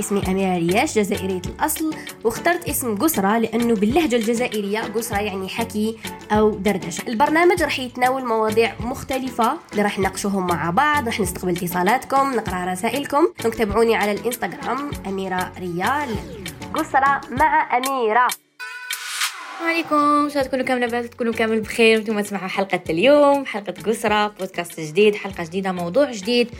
اسمي أميرة رياش جزائرية الأصل. واخترت اسم قسرة لأنه باللهجة الجزائرية قسرة يعني حكي أو دردشة. البرنامج راح يتناول مواضيع مختلفة اللي راح نناقشوهم مع بعض راح نستقبل اتصالاتكم نقرأ رسائلكم. تابعوني على الإنستغرام أميرة ريال. قسرة مع أميرة. السلام عليكم. الله تكونوا كامل لاباس تكونوا كامل بخير. وأنتم تسمعوا حلقة اليوم حلقة قسرة بودكاست جديد حلقة جديدة موضوع جديد.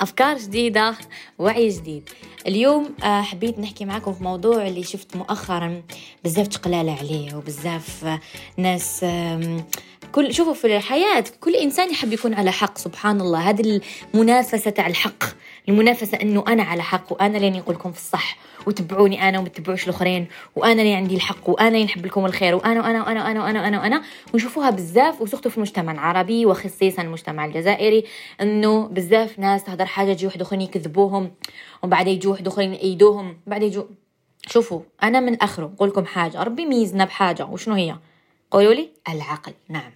أفكار جديدة وعي جديد. اليوم آه، حبيت نحكي معكم في موضوع اللي شفت مؤخرا. بزاف تقلال عليه وبزاف آه، ناس كل شوفوا في الحياة كل إنسان يحب يكون على حق سبحان الله. هذه المنافسة تاع الحق. المنافسة أنه أنا على حق وأنا لين يقول لكم في الصح وتبعوني أنا وما تتبعوش الآخرين وأنا اللي عندي الحق وأنا اللي نحب لكم الخير وأنا وأنا وأنا وأنا وأنا وأنا, وأنا. ونشوفوها بزاف وسختوا في المجتمع العربي وخصيصا المجتمع الجزائري أنه بزاف ناس تهدر حاجة تجي واحد آخرين يكذبوهم وبعد يجوا واحد آخرين يأيدوهم بعد يجوا شوفوا أنا من آخره نقول لكم حاجة ربي ميزنا بحاجة وشنو هي؟ قولوا لي العقل نعم.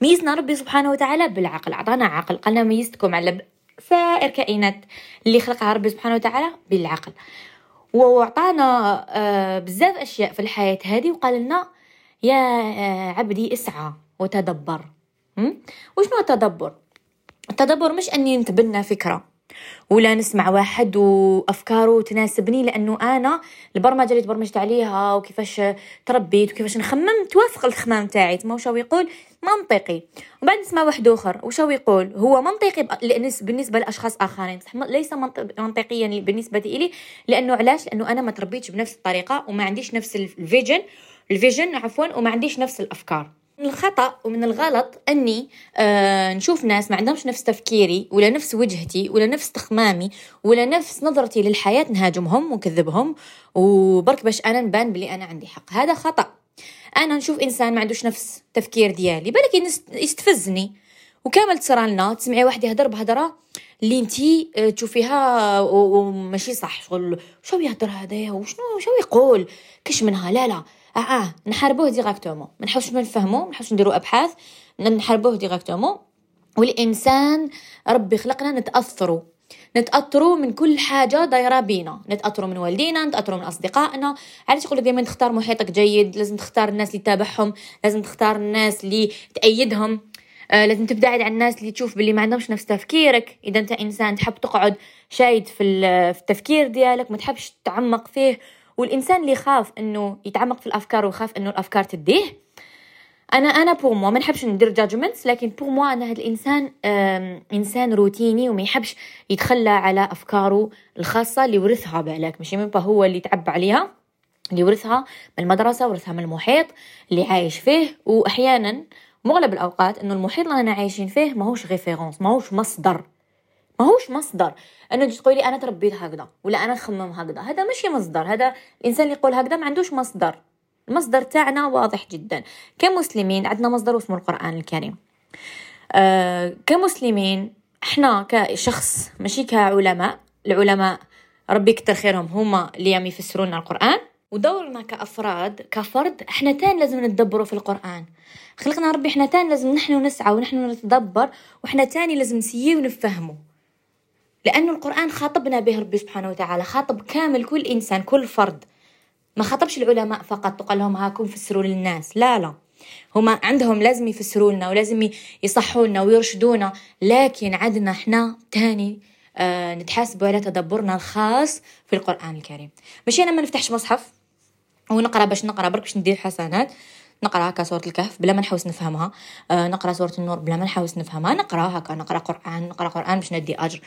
ميزنا ربي سبحانه وتعالى بالعقل أعطانا عقل قالنا ميزتكم على سائر كائنات اللي خلقها ربي سبحانه وتعالى بالعقل. وعطانا آه، بزاف أشياء في الحياة هذه وقال لنا يا آه، عبدي اسعى وتدبر. وشنو التدبر؟ التدبر مش أني نتبنى فكرة. ولا نسمع واحد وأفكاره تناسبني لأنه أنا البرمجة اللي تبرمجت عليها وكيفاش تربيت وكيفاش نخمم توافق الخمام تاعي. تما واش يقول؟ منطقي. وبعد نسمع واحد آخر. واش يقول؟ هو منطقي بالنسبة لأشخاص آخرين. صح ليس منطقيا بالنسبة لي لأنه علاش؟ لأنه أنا ما تربيتش بنفس الطريقة وما عنديش نفس ال vision ال vision عفوا وما عنديش نفس الأفكار. من الخطأ ومن الغلط أني آه نشوف ناس ما عندهمش نفس تفكيري ولا نفس وجهتي ولا نفس تخمامي ولا نفس نظرتي للحياة نهاجمهم ونكذبهم وبرك باش أنا نبان بلي أنا عندي حق. هذا خطأ. أنا نشوف إنسان ما عندوش نفس تفكير ديالي بالك يستفزني. وكامل تصرى لنا تسمعي واحد يهدر بهدرة اللي انتي آه، تشوفيها وماشي صح. شغل شو يهدر هذايا وشنو شو يقول؟ كش منها؟ لا لا. آه آه نحاربوه directement ما نحاولش نفهمو ما نحاولش نديرو أبحاث نحاربوه directement والإنسان ربي خلقنا نتاثروا نتاثروا من كل حاجة دايرة بينا. نتاثروا من والدينا نتاثروا من أصدقائنا. علاش يقول لك دائما تختار محيطك جيد؟ لازم تختار الناس اللي تتابعهم لازم تختار الناس اللي تأيدهم. آه لازم تبتعد عن الناس اللي تشوف باللي ما عندهمش نفس تفكيرك. إذا أنت إنسان تحب تقعد شاد في التفكير ديالك ما تحبش تعمق فيه. والإنسان اللي يخاف إنه يتعمق في الأفكار ويخاف إنه الأفكار تديه أنا أنا pour moi ما نحبش ندير judgment لكن pour moi أنا هذا الإنسان إنسان روتيني وما يحبش يتخلى على أفكاره الخاصة اللي ورثها بالك ماشي؟ من هو اللي تعب عليها اللي ورثها من المدرسة ورثها من المحيط اللي عايش فيه واحيانا مغلب الأوقات إنه المحيط اللي أنا عايشين فيه ماهوش référence ماهوش مصدر. ماهوش مصدر. انه تجي تقولي أنا تربيت هكذا ولا أنا نخمم هكذا. هذا ماشي مصدر. هذا الإنسان اللي يقول هكذا ما عندوش مصدر. المصدر تاعنا واضح جدا. كمسلمين عندنا مصدر اسمه القرآن الكريم. آه كمسلمين إحنا كشخص ماشي كعلماء العلماء ربي يكتر خيرهم هما اللي يم يفسرون القرآن. ودورنا كأفراد كفرد إحنا تان لازم نتدبروا في القرآن. خلقنا ربي إحنا تان لازم نحن نسعى ونحن نتدبر وإحنا تاني لازم نسيي ونفهمه. لأنه القرآن خاطبنا به ربي سبحانه وتعالى خاطب كامل كل إنسان كل فرد. ما خاطبش العلماء فقط وقال لهم هاكم فسروا للناس. لا لا. هما عندهم لازم يفسروا لنا ولازم يصحوا لنا ويرشدونا لكن عندنا إحنا تاني آه نتحاسبوا على تدبرنا الخاص في القرآن الكريم. ماشي أنا ما نفتحش مصحف ونقرأ باش نقرأ برك باش ندير حسنات. نقرأ هكا سورة الكهف بلا ما نحوس نفهمها. آه نقرأ سورة النور بلا ما نحوس نفهمها. نقرأ هكا نقرأ قرآن نقرأ قرآن باش ندي أجر.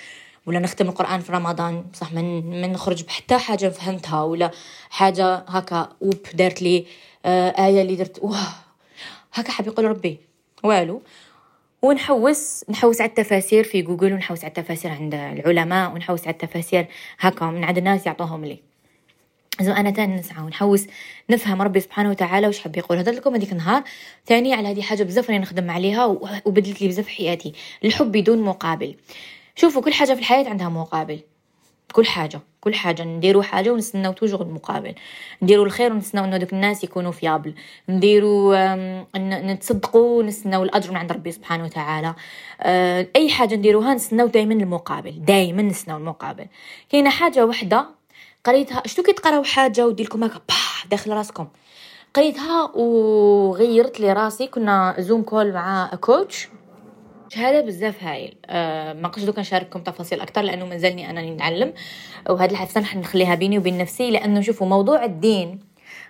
ولا نختم القرآن في رمضان بصح من من نخرج بحتى حاجة فهمتها ولا حاجة هكا أوب دارت لي آه آية اللي درت واه هكا حاب يقول ربي. والو. ونحوس نحوس على التفاسير في جوجل ونحوس على التفاسير عند العلماء ونحوس على التفاسير هكا من عند الناس يعطوهم لي. لازم أنا تاني نسعى ونحوس نفهم ربي سبحانه وتعالى واش حب يقول. هذا لكم هذيك النهار ثاني على هذه حاجة بزاف راني نخدم عليها وبدلت لي بزاف حياتي. الحب بدون مقابل. شوفوا كل حاجة في الحياة عندها مقابل. كل حاجة كل حاجة. نديرو حاجة ونستناو توجور المقابل. نديرو الخير ونستناو إنه دوك الناس يكونوا فيابل نديرو نتصدقوا ونستناو الأجر من عند ربي سبحانه وتعالى. آه، أي حاجة نديروها نستناو دائما المقابل. دائما نستناو المقابل. كاينة حاجة وحدة قريتها شفتو كي تقراو حاجة ودير لكم هكا داخل راسكم. قريتها وغيرت لي راسي. كنا Zoom call مع coach هذا بزاف هايل أه ما قصدو نشارككم تفاصيل أكثر لأنه مازالني أنا نتعلم وهذه الحادثة نحن نخليها بيني وبين نفسي لأنه شوفوا موضوع الدين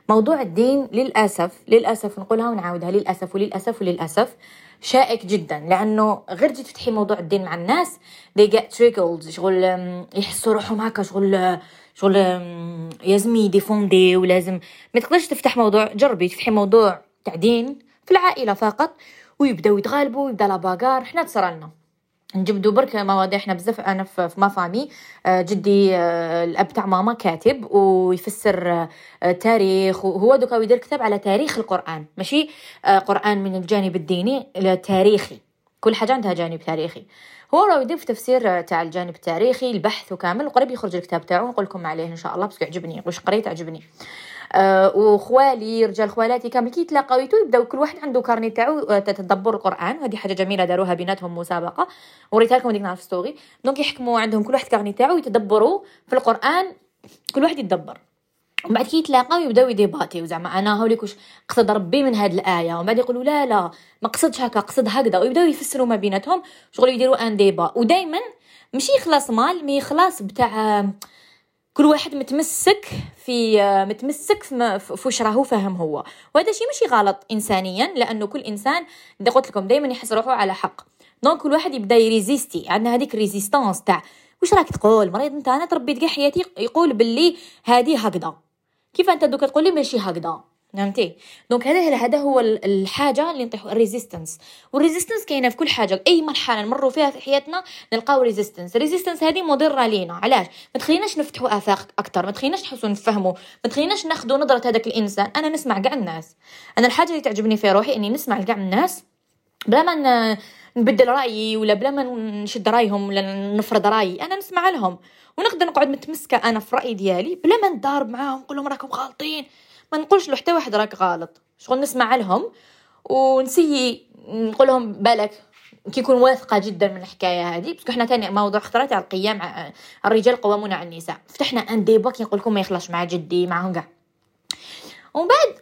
موضوع الدين للأسف للأسف نقولها ونعاودها للأسف وللأسف وللأسف شائك جدا لأنه غير جيت تفتحي موضوع الدين مع الناس they get triggered شغل يحسوا روحهم هكا شغل شغل لازم دي ولازم ما تقدرش تفتح موضوع جربي تفتحي موضوع تاع دين في العائلة فقط ويبداو يتغالبوا ويبدا لا باغار. حنا تصرالنا. نجبدو برك مواضيع إحنا بزاف أنا في ما فامي. آه، جدي آه، الأب تاع ماما كاتب ويفسر آه، تاريخ وهو دوكا يدير كتاب على تاريخ القرآن ماشي؟ قرآن من الجانب الديني التاريخي كل حاجة عندها جانب تاريخي. هو راه يدير في تفسير تاع الجانب التاريخي البحث وكامل وقريب يخرج الكتاب تاعو نقول لكم عليه إن شاء الله بس يعجبني واش قريت عجبني. آه وخوالي رجال خوالاتي كامل كي يتلاقاو يبداو كل واحد عنده carnet تاعو آه، تدبر القرآن. وهذه حاجة جميلة داروها بيناتهم مسابقة. وريتها لكم ديك نهار في story donc يحكموا عندهم كل واحد carnet تاعو يتدبروا في القرآن. كل واحد يتدبر. ومن بعد كي يتلاقاو يبداو يديباتيو. زعما أنا هاوليك واش قصد ربي من هاد الآية. ومن بعد يقولوا لا لا ما قصدش هكا قصد هكذا. ويبداو يفسروا ما بيناتهم. شغل يديروا un débat. ودائما ماشي يخلص mal mais خلاص بتاع كل واحد متمسك في متمسك في واش راهو فاهم هو. وهذا شيء ماشي غلط انسانيا لأنه كل إنسان قلت لكم دائما يحس روحه على حق. donc كل واحد يبدأ يريزيستي عندنا هذيك résistance تاع واش راك تقول؟ مريض أنت أنا تربيت كاع حياتي يقول باللي هذه هكذا. كيف أنت دوك تقول لي ماشي هكذا؟ فهمتي donc هذا هذا هو الحاجة اللي نطيحو ال résistance وال résistance كاينة في كل حاجة. اي مرحلة نمروا فيها في حياتنا نلقاو résistance ال résistance هذه مضرة لينا. علاش؟ ما تخليناش نفتحوا آفاق أكثر ما تخليناش نحسوا نفهموا ما تخليناش ناخذوا نظرة هذاك الإنسان. أنا نسمع كاع الناس. أنا الحاجة اللي تعجبني في روحي إني نسمع كاع الناس بلا ما نبدل رأيي ولا بلا ما نشد رأيهم ولا نفرض رأيي. أنا نسمع لهم. ونقدر نقعد متمسكة أنا في الراي ديالي بلا ما نضارب معاهم نقول لهم راكم غالطين ما نقولش له حتى واحد راك غلط. شغل نسمع لهم ونسيي نقول لهم بالك كيكون واثقة جدا من الحكاية هذه parce que حنا ثاني موضوع اخترت على القيام الرجال قوامون على النساء. فتحنا un débat كي نقول لكم ما يخلصش مع جدي معهم كاع ومن بعد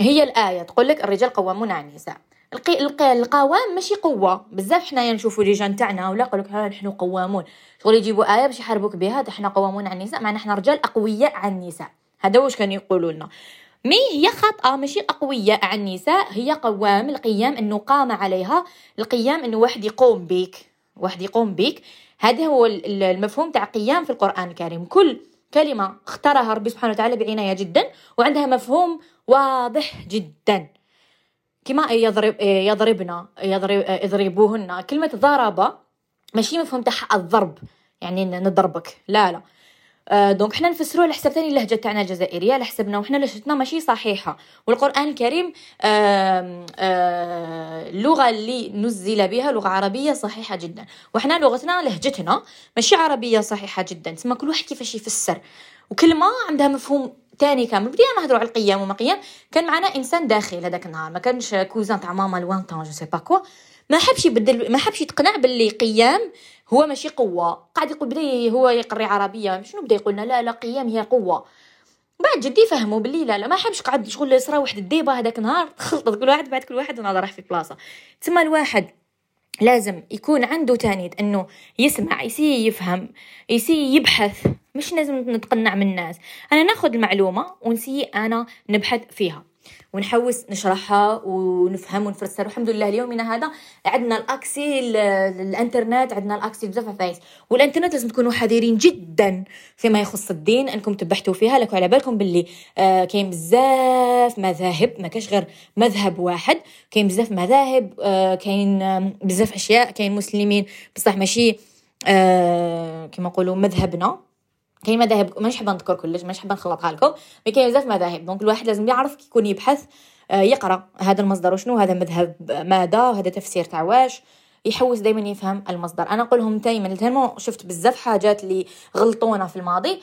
هي الآية تقول لك الرجال قوامون على النساء. القي... القوام ماشي قوة. بزاف حنايا نشوفوا les gens تاعنا ولا يقول لك ها نحن قوامون. شغل يجيبوا آية باش يحاربوك بها إحنا قوامون على النساء معنا إحنا رجال أقوياء على النساء. هذا واش كانوا يقولوا لنا مي هي خطأ ماشي أقوياء على النساء هي قوام. القيام أنه قام عليها. القيام أنه واحد يقوم بك واحد يقوم بك هذا هو المفهوم تاع قيام في القرآن الكريم. كل كلمة اختارها ربي سبحانه وتعالى بعناية جدا وعندها مفهوم واضح جدا. كما يضرب يضربنا يضرب يضربوهن. كلمة ضرب ماشي مفهوم تاع الضرب. يعني نضربك. لا لا. آه، donc حنا نفسروه على حساب ثاني اللهجة تاعنا الجزائرية على حسبنا وحنا لهجتنا ماشي صحيحة. والقرآن الكريم اللغة اللي نزل بها لغة عربية صحيحة جدا. وحنا لغتنا لهجتنا ماشي عربية صحيحة جدا. تسمى كل واحد كيفاش يفسر. وكلمة عندها مفهوم تاني كامل. بدينا نهضروا على القيام وما قيام كان معنا إنسان داخل هذاك النهار. ما كانش cousin تاع ماما lointain je sais pas quoi ما حبش يبدل ما حبش يتقنع باللي قيام هو ماشي قوة. قاعد يقول بدا هو يقري عربية. شنو بدا يقولنا لا لا قيام هي قوة. بعد جدي فهموا باللي لا لا ما حبش قعد شغل صرا واحد الديبة هذاك النهار تخلطت كل واحد بعد كل واحد ناض راح في بلاصه تسمى الواحد لازم يكون عنده تاني إنه يسمع يسي يفهم يسي يبحث. مش لازم نتقنع من الناس. أنا ناخذ المعلومة ونسي أنا نبحث فيها. ونحوس نشرحها ونفهم ونفسر. والحمد لله اليومنا هذا عندنا ال accès الإنترنت عندنا ال accès بزاف عفايس والإنترنت لازم تكونوا حذرين جدا فيما يخص الدين أنكم تبحثوا فيها. لكم على بالكم باللي آه كاين بزاف مذاهب ما كاش غير مذهب واحد. كاين بزاف مذاهب آه كاين بزاف أشياء. كاين مسلمين بصح ماشي آه كما نقولوا مذهبنا. كاين مذاهب مانيش حابة نذكر كلش مانيش حابة نخلطها لكم mais كاين بزاف مذاهب donc الواحد لازم يعرف كي يكون يبحث آه، يقرأ هذا المصدر وشنو هذا مذهب ماذا وهذا تفسير تاع واش يحوس دائما يفهم المصدر. أنا نقول لهم دائما تما شفت بزاف حاجات اللي غلطونا في الماضي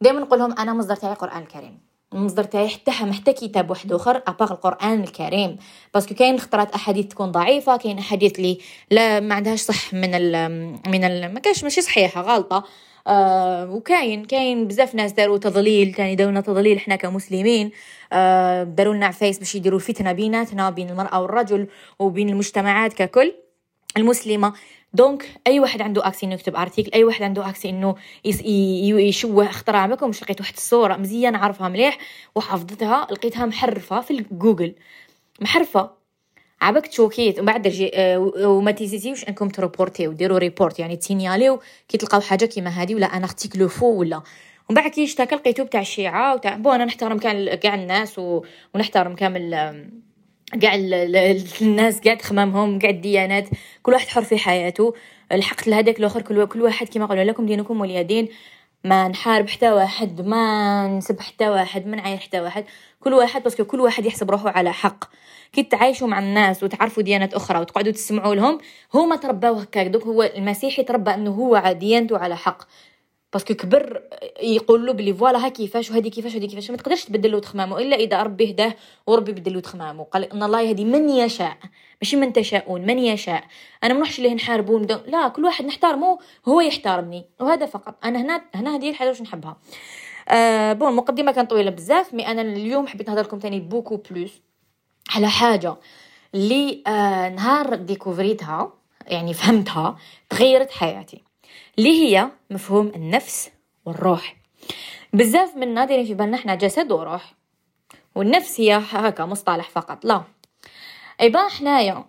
دائما نقول لهم أنا مصدر تاعي القران الكريم. المصدر تاعي حتى حتى كتاب واحد آخر اباغ القرآن الكريم. parce que كاين خطرات أحاديث تكون ضعيفة كاين أحاديث اللي لا ما عندهاش صح من ال من ال ما كاش ماشي صحيحة غلطه آه وكاين كاين بزاف ناس داروا تضليل تاني دارونا تضليل إحنا كمسلمين. آه داروا لنا عفايس باش يديروا فتنة بيناتنا بين المرأة والرجل وبين المجتمعات ككل المسلمة. دونك أي واحد عنده اكسي إنه يكتب ارتيكل أي واحد عنده اكسي إنه يشوه اختراع بكم. مش لقيت واحد الصورة مزيان عارفها مليح وحفظتها لقيتها محرفة في جوجل. محرفة. عبك تشوكيت ومن بعد آه، وما تيزيزيوش أنكم تروبورتيو ديروا ريبورت يعني تسينياليو كي تلقاو حاجة كيما هذه ولا أنا article faux ولا. ومن بعد كي اشتكى لقيتو بتاع الشيعة وتاع bon أنا نحترم كاع كاع الناس و... ونحترم كامل كاع الناس كاع تخمامهم كاع الديانات كل واحد حر في حياته. الحق لهذاك الآخر كل, كل واحد كما قالوا لكم دينكم ولي دين ما نحارب حتى واحد ما نسب حتى واحد ما نعاير حتى واحد. كل واحد parce que كل واحد يحسب روحه على حق. كي تعايشوا مع الناس وتعرفوا ديانات أخرى وتقعدوا تسمعوا لهم هما ترباو هكاك. دوك هو المسيحي تربى أنه هو ديانته على حق. parce que كبر يقول له بلي voilà ها كيفاش وهذه كيفاش وهذه كيفاش. ما تقدرش تبدل له تخمامه إلا إذا ربي هداه وربي يبدل له تخمامه قال إن الله يهدي من يشاء. ماشي من تشاءون من يشاء. أنا منحش ليه نحاربون. لا كل واحد نحترمه هو يحترمني وهذا فقط. أنا هنا هنا هذه الحاجة واش نحبها. آه bon المقدمه كانت طويلة بزاف mais أنا اليوم حبيت نهضر لكم تاني beaucoup plus. على حاجة. اللي آه نهار ديكوفريتها يعني فهمتها تغيرت حياتي. اللي هي مفهوم النفس والروح. بزاف من نادرين في بالنا إحنا جسد وروح. والنفس هي هكا مصطلح فقط لا. إيبا حنايا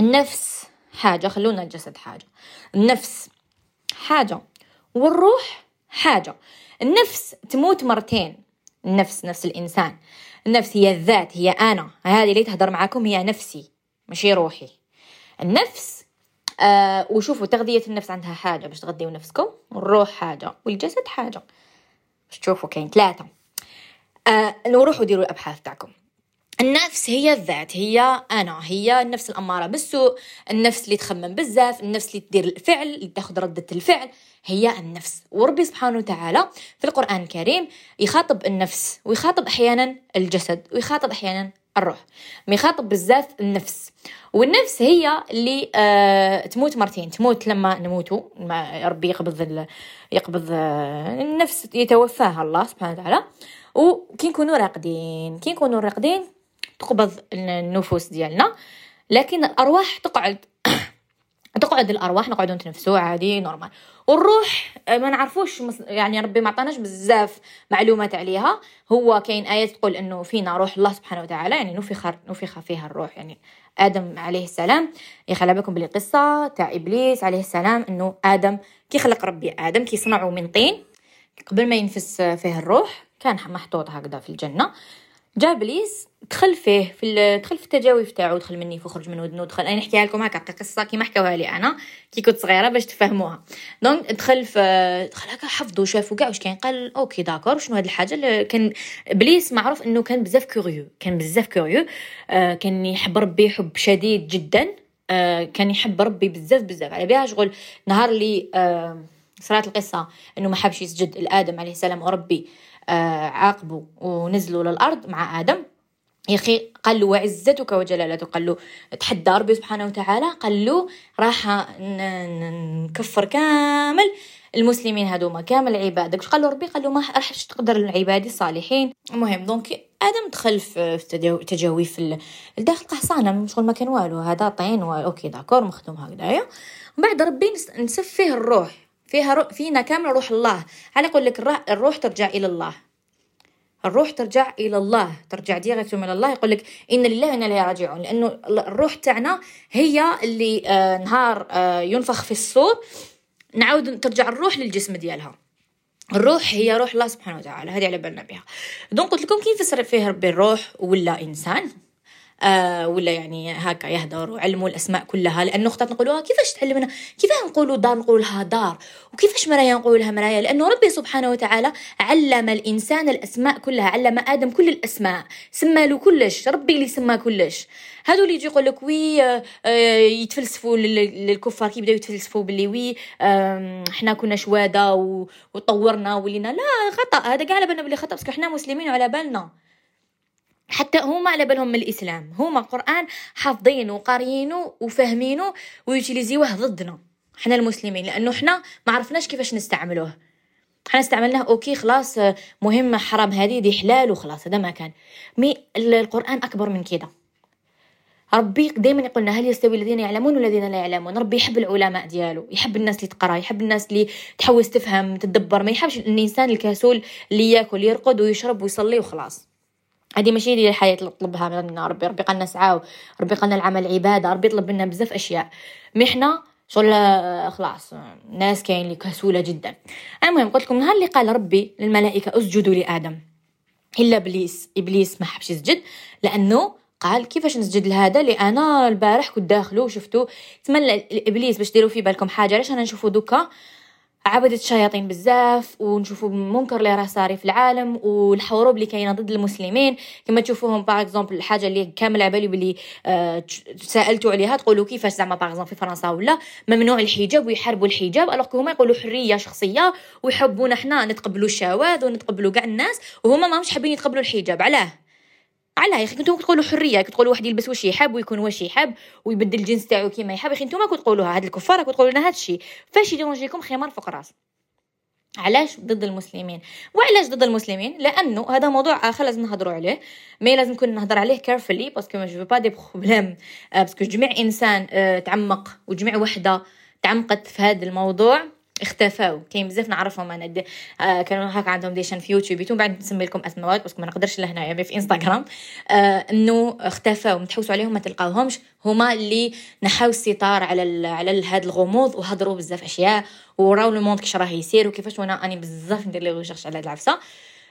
النفس حاجة خلونا الجسد حاجة. النفس حاجة والروح حاجة. النفس تموت مرتين. النفس نفس الإنسان. النفس هي الذات هي أنا. هذه اللي تهدر معاكم هي نفسي ماشي روحي. النفس آه وشوفوا تغذية النفس عندها حاجة. باش تغذيو نفسكم والروح حاجة والجسد حاجة. باش تشوفوا كاين ثلاثة. آه نروحوا ديروا الأبحاث تاعكم. النفس هي الذات هي أنا. هي النفس الأمارة بالسوء النفس اللي تخمم بزاف النفس اللي تدير الفعل اللي تاخذ ردة الفعل. هي النفس. وربي سبحانه وتعالى في القرآن الكريم يخاطب النفس ويخاطب أحيانا الجسد ويخاطب أحيانا الروح ما يخاطب بزاف النفس. والنفس هي اللي آه تموت مرتين تموت لما نموتوا ربي يقبض يقبض آه النفس يتوفاها الله سبحانه وتعالى. وكي نكونوا راقدين كي نكونوا راقدين تقبض النفوس ديالنا لكن الأرواح تقعد. تقعد الأرواح نقعدوا نتنفسوا عادي normal والروح آه، ما نعرفوش يعني ربي ما عطاناش بزاف معلومات عليها. هو كاين آيات تقول إنه فينا روح الله سبحانه وتعالى يعني نفخ نفخ فيها الروح. يعني آدم عليه السلام على بالكم بلي قصه تاع إبليس عليه السلام إنه آدم كي خلق ربي آدم كي صنعوا من طين قبل ما ينفخ فيه الروح كان محطوط هكذا في الجنة. جا ابليس دخل فيه في دخل في التجاويف تاعو دخل مني وخرج من ودنو دخل أنا نحكيها لكم هكا قصة كيما حكاوها لي أنا كي كنت صغيرة باش تفهموها. donc دخل في دخل هكا حفظوا شافوا كاع واش كاين قال OK d'accord شنو هاد الحاجة اللي كان إبليس معروف إنه كان بزاف curieux كان بزاف curieux آه كان يحب ربي حب شديد جدا آه كان يحب ربي بزاف بزاف. على بها شغل نهار اللي آه صارت القصة إنه ما حبش يسجد لادم عليه السلام وربي آه عاقبوا ونزلوا للأرض مع آدم. يا أخي قال له وعزتك وجلالتك قال له تحدى ربي سبحانه وتعالى قال له راح نكفر كامل المسلمين هذوما كامل عبادك قال له ربي قال له ما راحش تقدر العباد الصالحين. المهم donc آدم دخل في تجاوي في الداخل قحصانة شغل ما كان والو هذا طين OK d'accord مخدوم هكذايا ومن بعد ربي نفخ فيه الروح. فيها رو... فينا كامل روح الله. على يقول لك الروح ترجع إلى الله. الروح ترجع إلى الله. ترجع directement إلى الله. يقول لك إن لله وإنا إليه راجعون. لأنه الروح تاعنا هي اللي آه نهار آه ينفخ في الصور نعاود ترجع الروح للجسم ديالها. الروح هي روح الله سبحانه وتعالى. هذه على بالنا بها. دونك قلت لكم كيف يفسر فيه ربي الروح ولا إنسان؟ آه ولا يعني هكا يهدر وعلموا الأسماء كلها لأنه اختات نقولوها كيفاش تعلمنا؟ كيفاش نقولوا دار؟ نقولها دار. وكيفاش مرايا نقولها مرايا؟ لأنه ربي سبحانه وتعالى علم الإنسان الأسماء كلها علم آدم كل الأسماء سمى له كلش ربي اللي سمى كلش. هادو اللي يجي يقول لك oui آه, آه، يتفلسفوا للكفار كي بداو يتفلسفوا باللي oui؟ آه حنا كنا شوادة وطورنا ولينا. لا خطأ هذا كاع على بالنا بلي خطأ parce que حنا مسلمين وعلى بالنا. حتى هما على بالهم من الإسلام. هما قران حافظينه وقاريينه وفاهمينه ويوتيليزيوه ضدنا إحنا المسلمين. لأنه إحنا ما عرفناش كيفاش نستعملوه. إحنا استعملناه OK خلاص مهمة حرام هذه دي حلال وخلاص هذا ما كان. mais القرآن أكبر من كده. ربي دائما يقولنا هل يستوي الذين يعلمون والذين لا يعلمون؟ ربي يحب العلماء ديالو يحب الناس اللي تقرأ يحب الناس اللي تحوس تفهم تدبر. ما يحبش الإنسان الكسول اللي ياكل يرقد ويشرب ويصلي وخلاص. هذه ماشي هي الحياة اللي تطلبها منا ربي ربي قالنا سعاو ربي قالنا العمل عبادة ربي يطلب منا بزاف أشياء. محنا شغل خلاص ناس كاين اللي كسولة جدا. المهم قلت لكم نهار اللي قال ربي للملائكة اسجدوا لآدم. إلا إبليس إبليس ما حبش يسجد لأنه قال كيفاش نسجد لهذا؟ اللي أنا البارح كنت داخلو وشفتو. تمنى الابليس باش ديروا في بالكم حاجة علاش أنا نشوفو دوكا؟ عبدة الشياطين بزاف ونشوفوا منكر اللي راه صاري في العالم والحروب اللي كاينة ضد المسلمين. كما تشوفوهم par exemple الحاجة اللي كامل على بالي بلي آه سألتوا عليها تقولوا كيفاش زعما par exemple في فرنسا ولا؟ ممنوع الحجاب ويحاربوا الحجاب alors هما يقولوا حرية شخصية ويحبونا حنا نتقبلوا الشواذ ونتقبلوا كاع الناس وهما ماهمش حابين يتقبلوا الحجاب. علاه. علاه يا أخي كنتو تقولوا حرية تقولوا واحد يلبس واش يحب ويكون واش يحب ويبدل الجنس تاعو كيما يحب أخي نتوما كتقولوها هاد الكفار كتقولوا لنا هاد الشيء فاش يديرونجيكم خمار فوق راس علاش ضد المسلمين؟ وعلاش ضد المسلمين؟ لأنه هذا موضوع آخر لازم نهضروا عليه mais لازم نكون نهضر عليه carefully parce que moi je veux pas de problèmes parce que جميع إنسان آه، تعمق وجميع وحدة تعمقت في هذا الموضوع. اختفاو كاين بزاف نعرفهم. أنا دي آه كانوا هكا عندهم des chaînes في يوتيوب. يتوم بعد نسمي لكم أسماء بس ما نقدرش لهنايا في انستغرام آه إنه اختفاو متحوسوا عليهم ما تلقاوهمش. هما اللي نحاو الستار على على هاد الغموض وهضروا بزاف أشياء وراو le monde كيش راه يسير وكيفاش. وأنا أني بزاف ندير les recherches على هاد العفسة.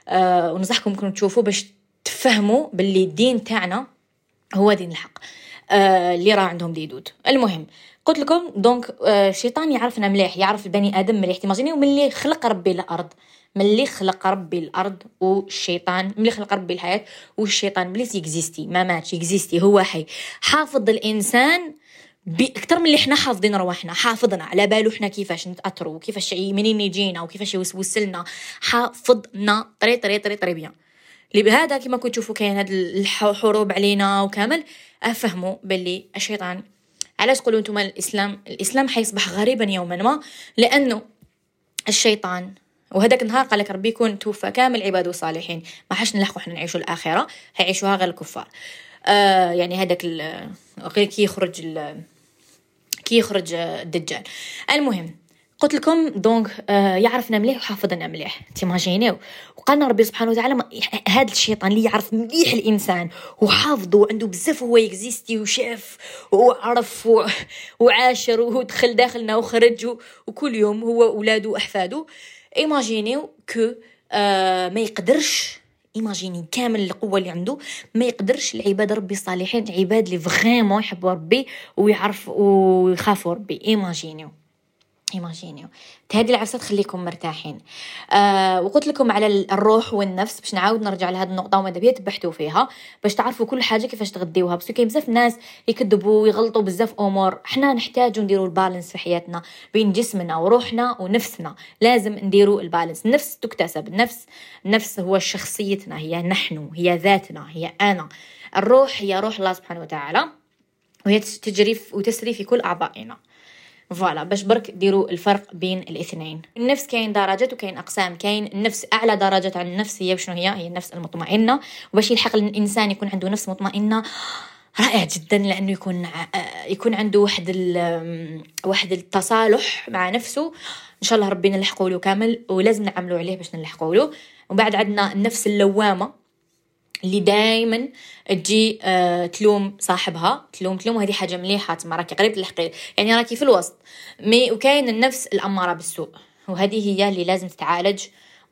آه ونصحكم كنتو تشوفوا باش تفهموا باللي الدين تاعنا هو دين الحق. آه اللي راه عندهم ديدود المهم قلت لكم donc الشيطان آه، يعرفنا مليح يعرف البني آدم مليح. t'imagines ملي خلق ربي الأرض. ملي خلق ربي الأرض والشيطان ملي خلق ربي الحياة والشيطان بليس يكزيستي. ما ماتش يكزيستي. هو حي. حافظ الإنسان أكثر من اللي حنا حافظين رواحنا. حافظنا. على بالو حنا كيفاش نتأثروا كيفاش منين يجينا وكيفاش يوسوس لنا حافظنا. طري طري طري طري بيان. لبهذا كما كنتوا تشوفوا كاين هاد الحروب علينا وكامل أفهموا باللي الشيطان علاش تقولوا أنتم الإسلام؟ الإسلام حيصبح غريبا يوما ما لأنه الشيطان وهذاك النهار قال لك ربي يكون توفى كامل عباده الصالحين ما حش نلحقوا إحنا نعيشوا الآخرة حيعيشوها غير الكفار. آه يعني هذاك غير كي يخرج كي يخرج الدجال. المهم قلت لكم donc آه يعرفنا مليح وحافظنا مليح. تيماجينيو. وقالنا ربي سبحانه وتعالى هذا الشيطان اللي يعرف مليح الإنسان وحافظه وعنده بزاف هو existé وشاف وعرف وعاشر ودخل داخلنا وخرج وكل يوم هو اولاده وأحفاده. إيماجينيو que آه ما يقدرش ايماجيني كامل القوة اللي عنده ما يقدرش العباد ربي الصالحين عباد اللي vraiment يحبوا ربي ويعرف ويخافوا ربي. إيماجينيو. إيماجينيو. هذه العفسه تخليكم مرتاحين. آه وقلت لكم على الروح والنفس باش نعاود نرجع لهذه النقطة وماذا بيا تبحثوا فيها باش تعرفوا كل حاجة كيفاش تغديوها. بس كاين بزاف ناس يكذبوا ويغلطوا بزاف أمور. حنا نحتاجوا نديروا ال balance في حياتنا بين جسمنا وروحنا ونفسنا. لازم نديروا البالانس. النفس تكتسب. النفس النفس هو شخصيتنا هي نحن هي ذاتنا هي أنا. الروح هي روح الله سبحانه وتعالى وهي تجري وتسري في كل أعضائنا. فوالا باش برك ديروا الفرق بين الاثنين. النفس كاين درجات وكاين أقسام. كاين النفس أعلى درجات عن النفس هي شنو هي؟ هي النفس المطمئنة. وباش يلحق الإنسان يكون عنده نفس مطمئنة رائع جدا لأنه يكون يكون عنده واحد واحد التصالح مع نفسه. إن شاء الله ربنا نلحقوا له كامل ولازم نعملوا عليه باش نلحقوا له. وبعد عندنا النفس اللوامة. اللي دائما تجي آه تلوم صاحبها. تلوم تلوم هذه حاجة مليحه تما راكي قريب تلحقي. يعني راكي في الوسط. مي وكاين النفس الأمارة بالسوء. وهذه هي اللي لازم تتعالج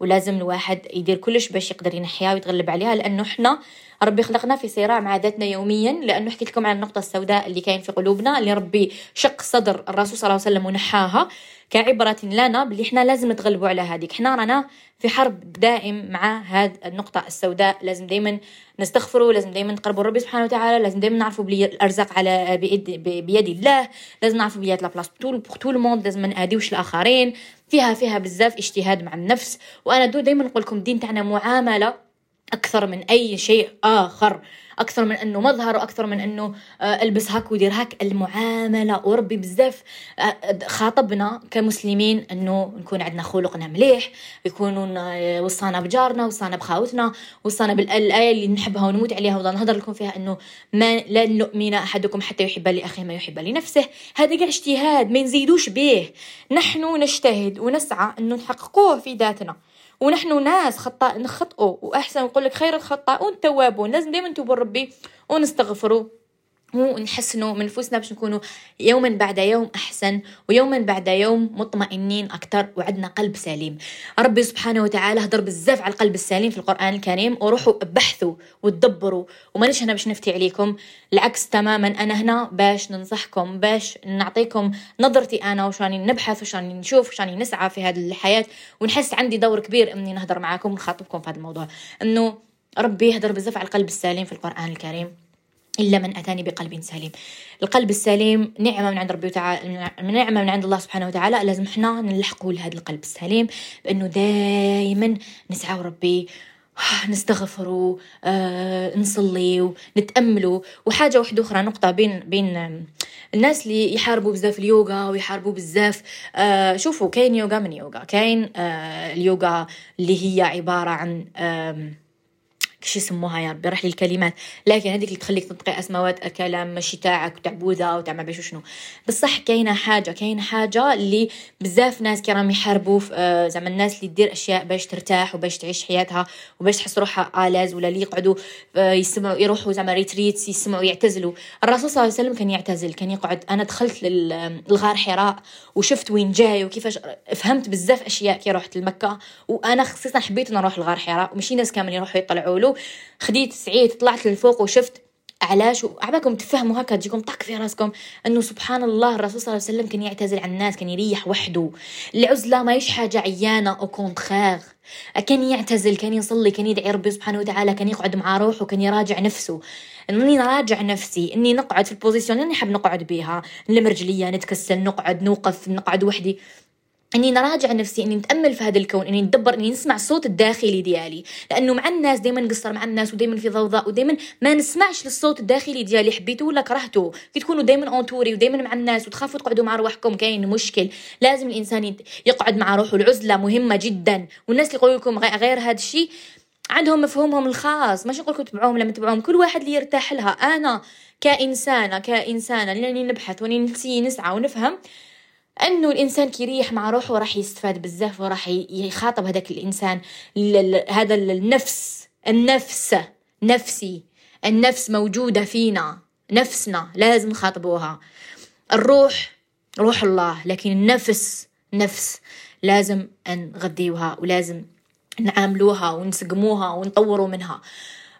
ولازم الواحد يدير كلش باش يقدر ينحيها ويتغلب عليها لأنه حنا ربي خلقنا في صراع مع ذاتنا يوميا لأنه حكيت لكم عن النقطة السوداء اللي كاين في قلوبنا اللي ربي شق صدر الرسول صلى الله عليه وسلم ونحاها كعبرة لنا باللي إحنا لازم نتغلبوا على هذيك. إحنا رانا في حرب دائم مع هذه النقطة السوداء. لازم دائما نستغفروا لازم دائما نقربوا ربي سبحانه وتعالى لازم دائما نعرفوا بلي الأرزاق على بيد, بيد الله لازم نعرفوا بلي لا بلاص طول طول الموند لازم ما ناديوش الآخرين. فيها فيها بزاف اجتهاد مع النفس. وأنا دو دائما نقول لكم الدين تاعنا معاملة أكثر من أي شيء آخر أكثر من أنه مظهر وأكثر من أنه آه، ألبس هاك ودير هاك. المعاملة وربي بزاف. آه، خاطبنا كمسلمين أنه نكون عندنا خلقنا مليح يكونوا آه، وصانا بجارنا وصانا بخاوتنا وصانا بالايه اللي نحبها ونموت عليها وضل نهضر لكم فيها أنه ما لن يؤمن أحدكم حتى يحب لاخيه ما يحب لنفسه هذا قاع اجتهاد ما نزيدوش به. نحن نجتهد ونسعى انه نحققوه في ذاتنا. ونحن ناس خطاء نخطئوا. وأحسن يقول لك خير الخطاؤون التوابون لازم دائما نتوبوا ربي ونستغفروا. ونحسنوا من نفوسنا باش نكونوا يوما بعد يوم أحسن ويوما بعد يوم مطمئنين أكثر وعندنا قلب سليم. ربي سبحانه وتعالى هضر بزاف على القلب السليم في القرآن الكريم وروحوا بحثوا وتدبروا. ومانيش هنا باش نفتي عليكم العكس تماما. أنا هنا باش ننصحكم باش نعطيكم نظرتي أنا وش راني نبحث وش راني نشوف وش راني نسعى في هذه الحياة. ونحس عندي دور كبير إني نهضر معاكم ونخاطبكم في هذا الموضوع. إنه ربي يهضر بزاف على القلب السليم في القرآن الكريم. إلا من أتاني بقلب سليم. القلب السليم نعمة من عند ربي تعالى نعمة من عند الله سبحانه وتعالى. لازم إحنا نلحقوا لهذا القلب السليم بأنه دائما نسعى ربي نستغفروا آه، نصلي ونتأملوا وحاجة واحدة أخرى نقطة بين بين الناس اللي يحاربوا بزاف اليوغا ويحاربوا بزاف آه شوفوا كاين يوغا من يوغا كاين آه اليوغا اللي هي عبارة عن آه كش يسموها راح لي الكلمات. لكن هذيك اللي تخليك تنطقي اسماوات الكلام ماشي تاعك وتاع بوذا وتاع ما بيش شنو. بصح كاينة حاجة كاينة حاجة اللي بزاف ناس كي راهم يحاربوا آه زعما الناس اللي تدير أشياء باش ترتاح وباش تعيش حياتها وباش تحس روحها à l'aise ولا اللي يقعدوا آه يسمعوا يروحوا زعما retreats يسمعوا يعتزلوا. الرسول صلى الله عليه وسلم كان يعتزل كان يقعد. أنا دخلت للغار حراء وشفت وين جاي وكيفاش فهمت بزاف أشياء كي رحت لمكة. وأنا خصيصا حبيت نروح لغار حراء. ومشي ناس كامل يروحوا يطلعوا له. خديت سعيت طلعت للفوق وشفت علاش وعلابالكم تفهموا هكا تجيكم طق في راسكم إنه سبحان الله الرسول صلى الله عليه وسلم كان يعتزل عن الناس كان يريح وحده. العزلة ما يش حاجة عيانة au contraire كان يعتزل كان يصلي كان يدعي ربي سبحانه وتعالى كان يقعد مع روحه كان يراجع نفسه. إني نراجع نفسي إني نقعد في ال position اللي نحب نقعد بيها. نلم رجليا نتكسل نقعد نوقف نقعد وحدي. إني نراجع نفسي إني نتأمل في هذا الكون إني ندبر إني نسمع الصوت الداخلي ديالي. لأنه مع الناس دائما نقصر مع الناس ودائما في ضوضاء ودائما ما نسمعش للصوت الداخلي ديالي حبيتو ولا كرهتو؟ كي تكونوا دائما entourés ودائما مع الناس وتخافوا تقعدوا مع روحكم كاين مشكل. لازم الإنسان يقعد مع روحه العزلة مهمة جدا. والناس اللي يقولوا لكم غير هذا الشيء عندهم مفهومهم الخاص. ماشي نقول لكم تبعوهم لما تبعوهم كل واحد اللي يرتاح لها. أنا كإنسانة كإنسانة لاني نبحث وني نسعى ونفهم. أنه الإنسان كيريح مع روحه راح يستفاد بزاف وراح يخاطب هذاك الإنسان هذا النفس النفس نفسي. النفس موجودة فينا نفسنا لازم نخاطبوها. الروح روح الله لكن النفس نفس لازم نغذيوها ولازم نعاملوها ونسقموها ونطوروا منها.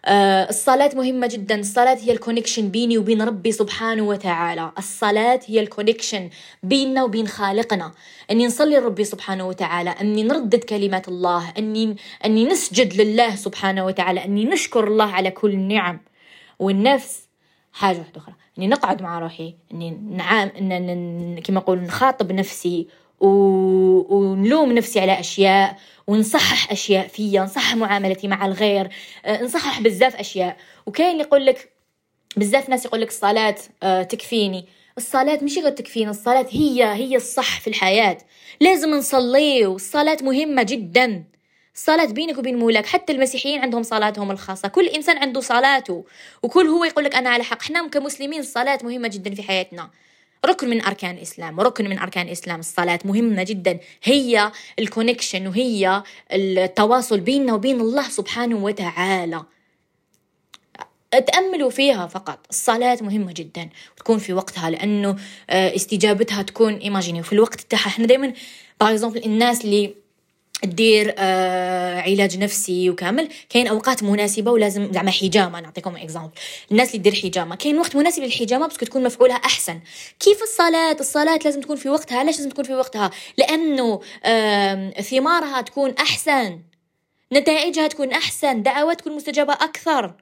الصلاة مهمة جدا. الصلاة هي ال connection بيني وبين ربي سبحانه وتعالى. الصلاة هي ال connection بيننا وبين خالقنا. أني نصلي لربي سبحانه وتعالى أني نردد كلمات الله أني, أني نسجد لله سبحانه وتعالى أني نشكر الله على كل النعم والنفس حاجة واحدة أخرى. أني نقعد مع روحي أني نعام أن كما أقول نخاطب نفسي و... ونلوم نفسي على أشياء ونصحح أشياء فيا نصحح معاملتي مع الغير آه، نصحح بزاف أشياء. وكاين اللي يقول لك بزاف ناس يقول لك الصلاه آه، تكفيني. الصلاة مش غير تكفينا الصلاة هي هي الصح في الحياة. لازم نصلي والصلاة مهمة جدا. الصلاة بينك وبين مولاك حتى المسيحيين عندهم صلاتهم الخاصة. كل إنسان عنده صلاته. وكل هو يقول لك أنا على حق. إحنا كمسلمين الصلاة مهمة جدا في حياتنا. ركن من أركان الإسلام وركن من أركان الإسلام الصلاة مهمة جدا. هي الكونكشن وهي التواصل بيننا وبين الله سبحانه وتعالى. تأملوا فيها فقط. الصلاة مهمة جدا. وتكون في وقتها لأنه آه، استجابتها تكون إيماجيني وفي الوقت تاعها. إحنا دايما باغ الناس اللي تدير آه علاج نفسي وكامل. كاين أوقات مناسبة ولازم زعما حجامة نعطيكم exemple الناس اللي تدير حجامة كاين وقت مناسب للحجامة بس تكون مفعولها أحسن. كيف الصلاة؟ الصلاة لازم تكون في وقتها. علاش لازم تكون في وقتها؟ لأنه آه ثمارها تكون أحسن نتائجها تكون أحسن دعوات تكون مستجابة أكثر.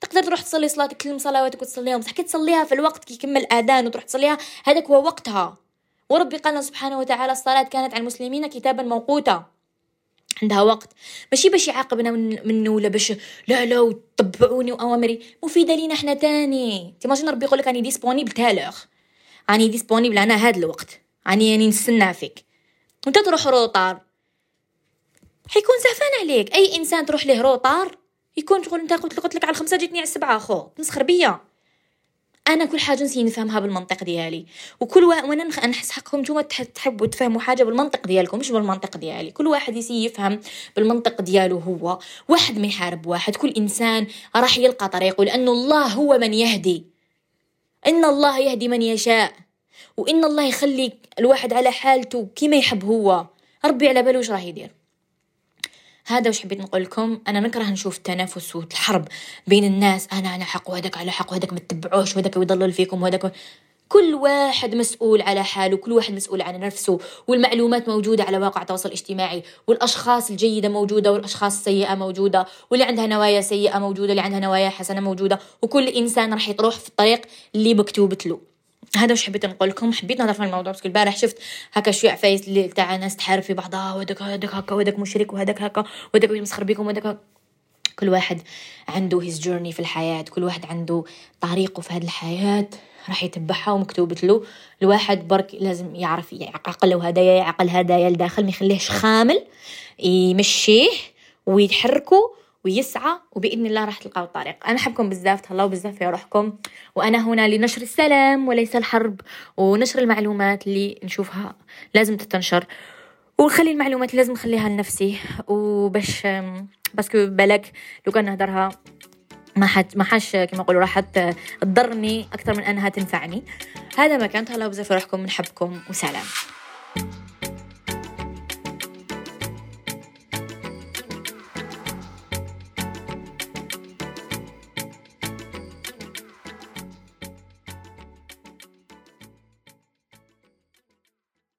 تقدر تروح تصلي صلاتك كل صلواتك وتصليهم. صح كي تصليها في الوقت كي يكمل الاذان وتروح تصليها هذاك هو وقتها. وربي قال سبحانه وتعالى الصلاة كانت على المسلمين كتابا موقوتا. عندها وقت. ماشي باش يعاقبنا من منه ولا باش لا لا وتبعوني وأوامري. مفيدة لينا إحنا تاني. t'imagines ربي يقول لك راني disponible à telle heure راني disponible أنا هاد الوقت. راني يعني نستنى فيك. وأنت تروح retard. حيكون زعفان عليك. أي إنسان تروح له retard يكون تقول أنت قلت لك على الخمسة جيتني على السبعة خو تنسخر بيا. أنا كل حاجة نسي نفهمها بالمنطق ديالي. وكل واحد وأنا نحس حقكم نتوما تحبوا تفهموا حاجة بالمنطق ديالكم مش بالمنطق ديالي. كل واحد يسي يفهم بالمنطق ديالو هو. واحد ما يحارب واحد. كل إنسان راح يلقى طريقه لأن الله هو من يهدي. إن الله يهدي من يشاء. وإن الله يخلي الواحد على حالته كيما يحب هو. ربي على باله واش راه يدير. هذا وش حبيت نقول لكم؟ أنا نكره نشوف التنافس والحرب بين الناس. أنا على حق وهذاك على حق وهذاك ما تتبعوش وهذاك يضلل فيكم وهذاك كل واحد مسؤول على حاله كل واحد مسؤول عن نفسه والمعلومات موجودة على واقع التواصل الاجتماعي والأشخاص الجيدة موجودة والأشخاص السيئة موجودة واللي عندها نوايا سيئة موجودة اللي عندها نوايا حسنة موجودة وكل إنسان راح يروح في الطريق اللي مكتوبت له. هذا وش حبيت نقول لكم؟ حبيت نهضر في الموضوع بس البارح شفت هكا شوية عفايس اللي تاع ناس تحارب في بعضها وهذاك هذاك هكا وهذاك مشرك وهذاك هكا وهذاك يمسخر بكم وهذاك كل واحد عنده هيز جورني في الحياة كل واحد عنده طريقه في هذه الحياة راح يتبعها ومكتوبة له. الواحد برك لازم يعرف يعقل هدايا يعقل هدايا لداخل ما يخليهش خامل يمشيه ويتحركه ويسعى وبإذن الله راح تلقاو الطريق أنا أحبكم بزاف تهلاو بزاف في روحكم. وأنا هنا لنشر السلام وليس الحرب ونشر المعلومات اللي نشوفها لازم تتنشر. ونخلي المعلومات لازم نخليها لنفسي. وباش باسكو بالك لو كان نهدرها ما حد ما حش كما نقولوا راح تضرني أكثر من أنها تنفعني. هذا ما كان. تهلاو بزاف في روحكم نحبكم وسلام.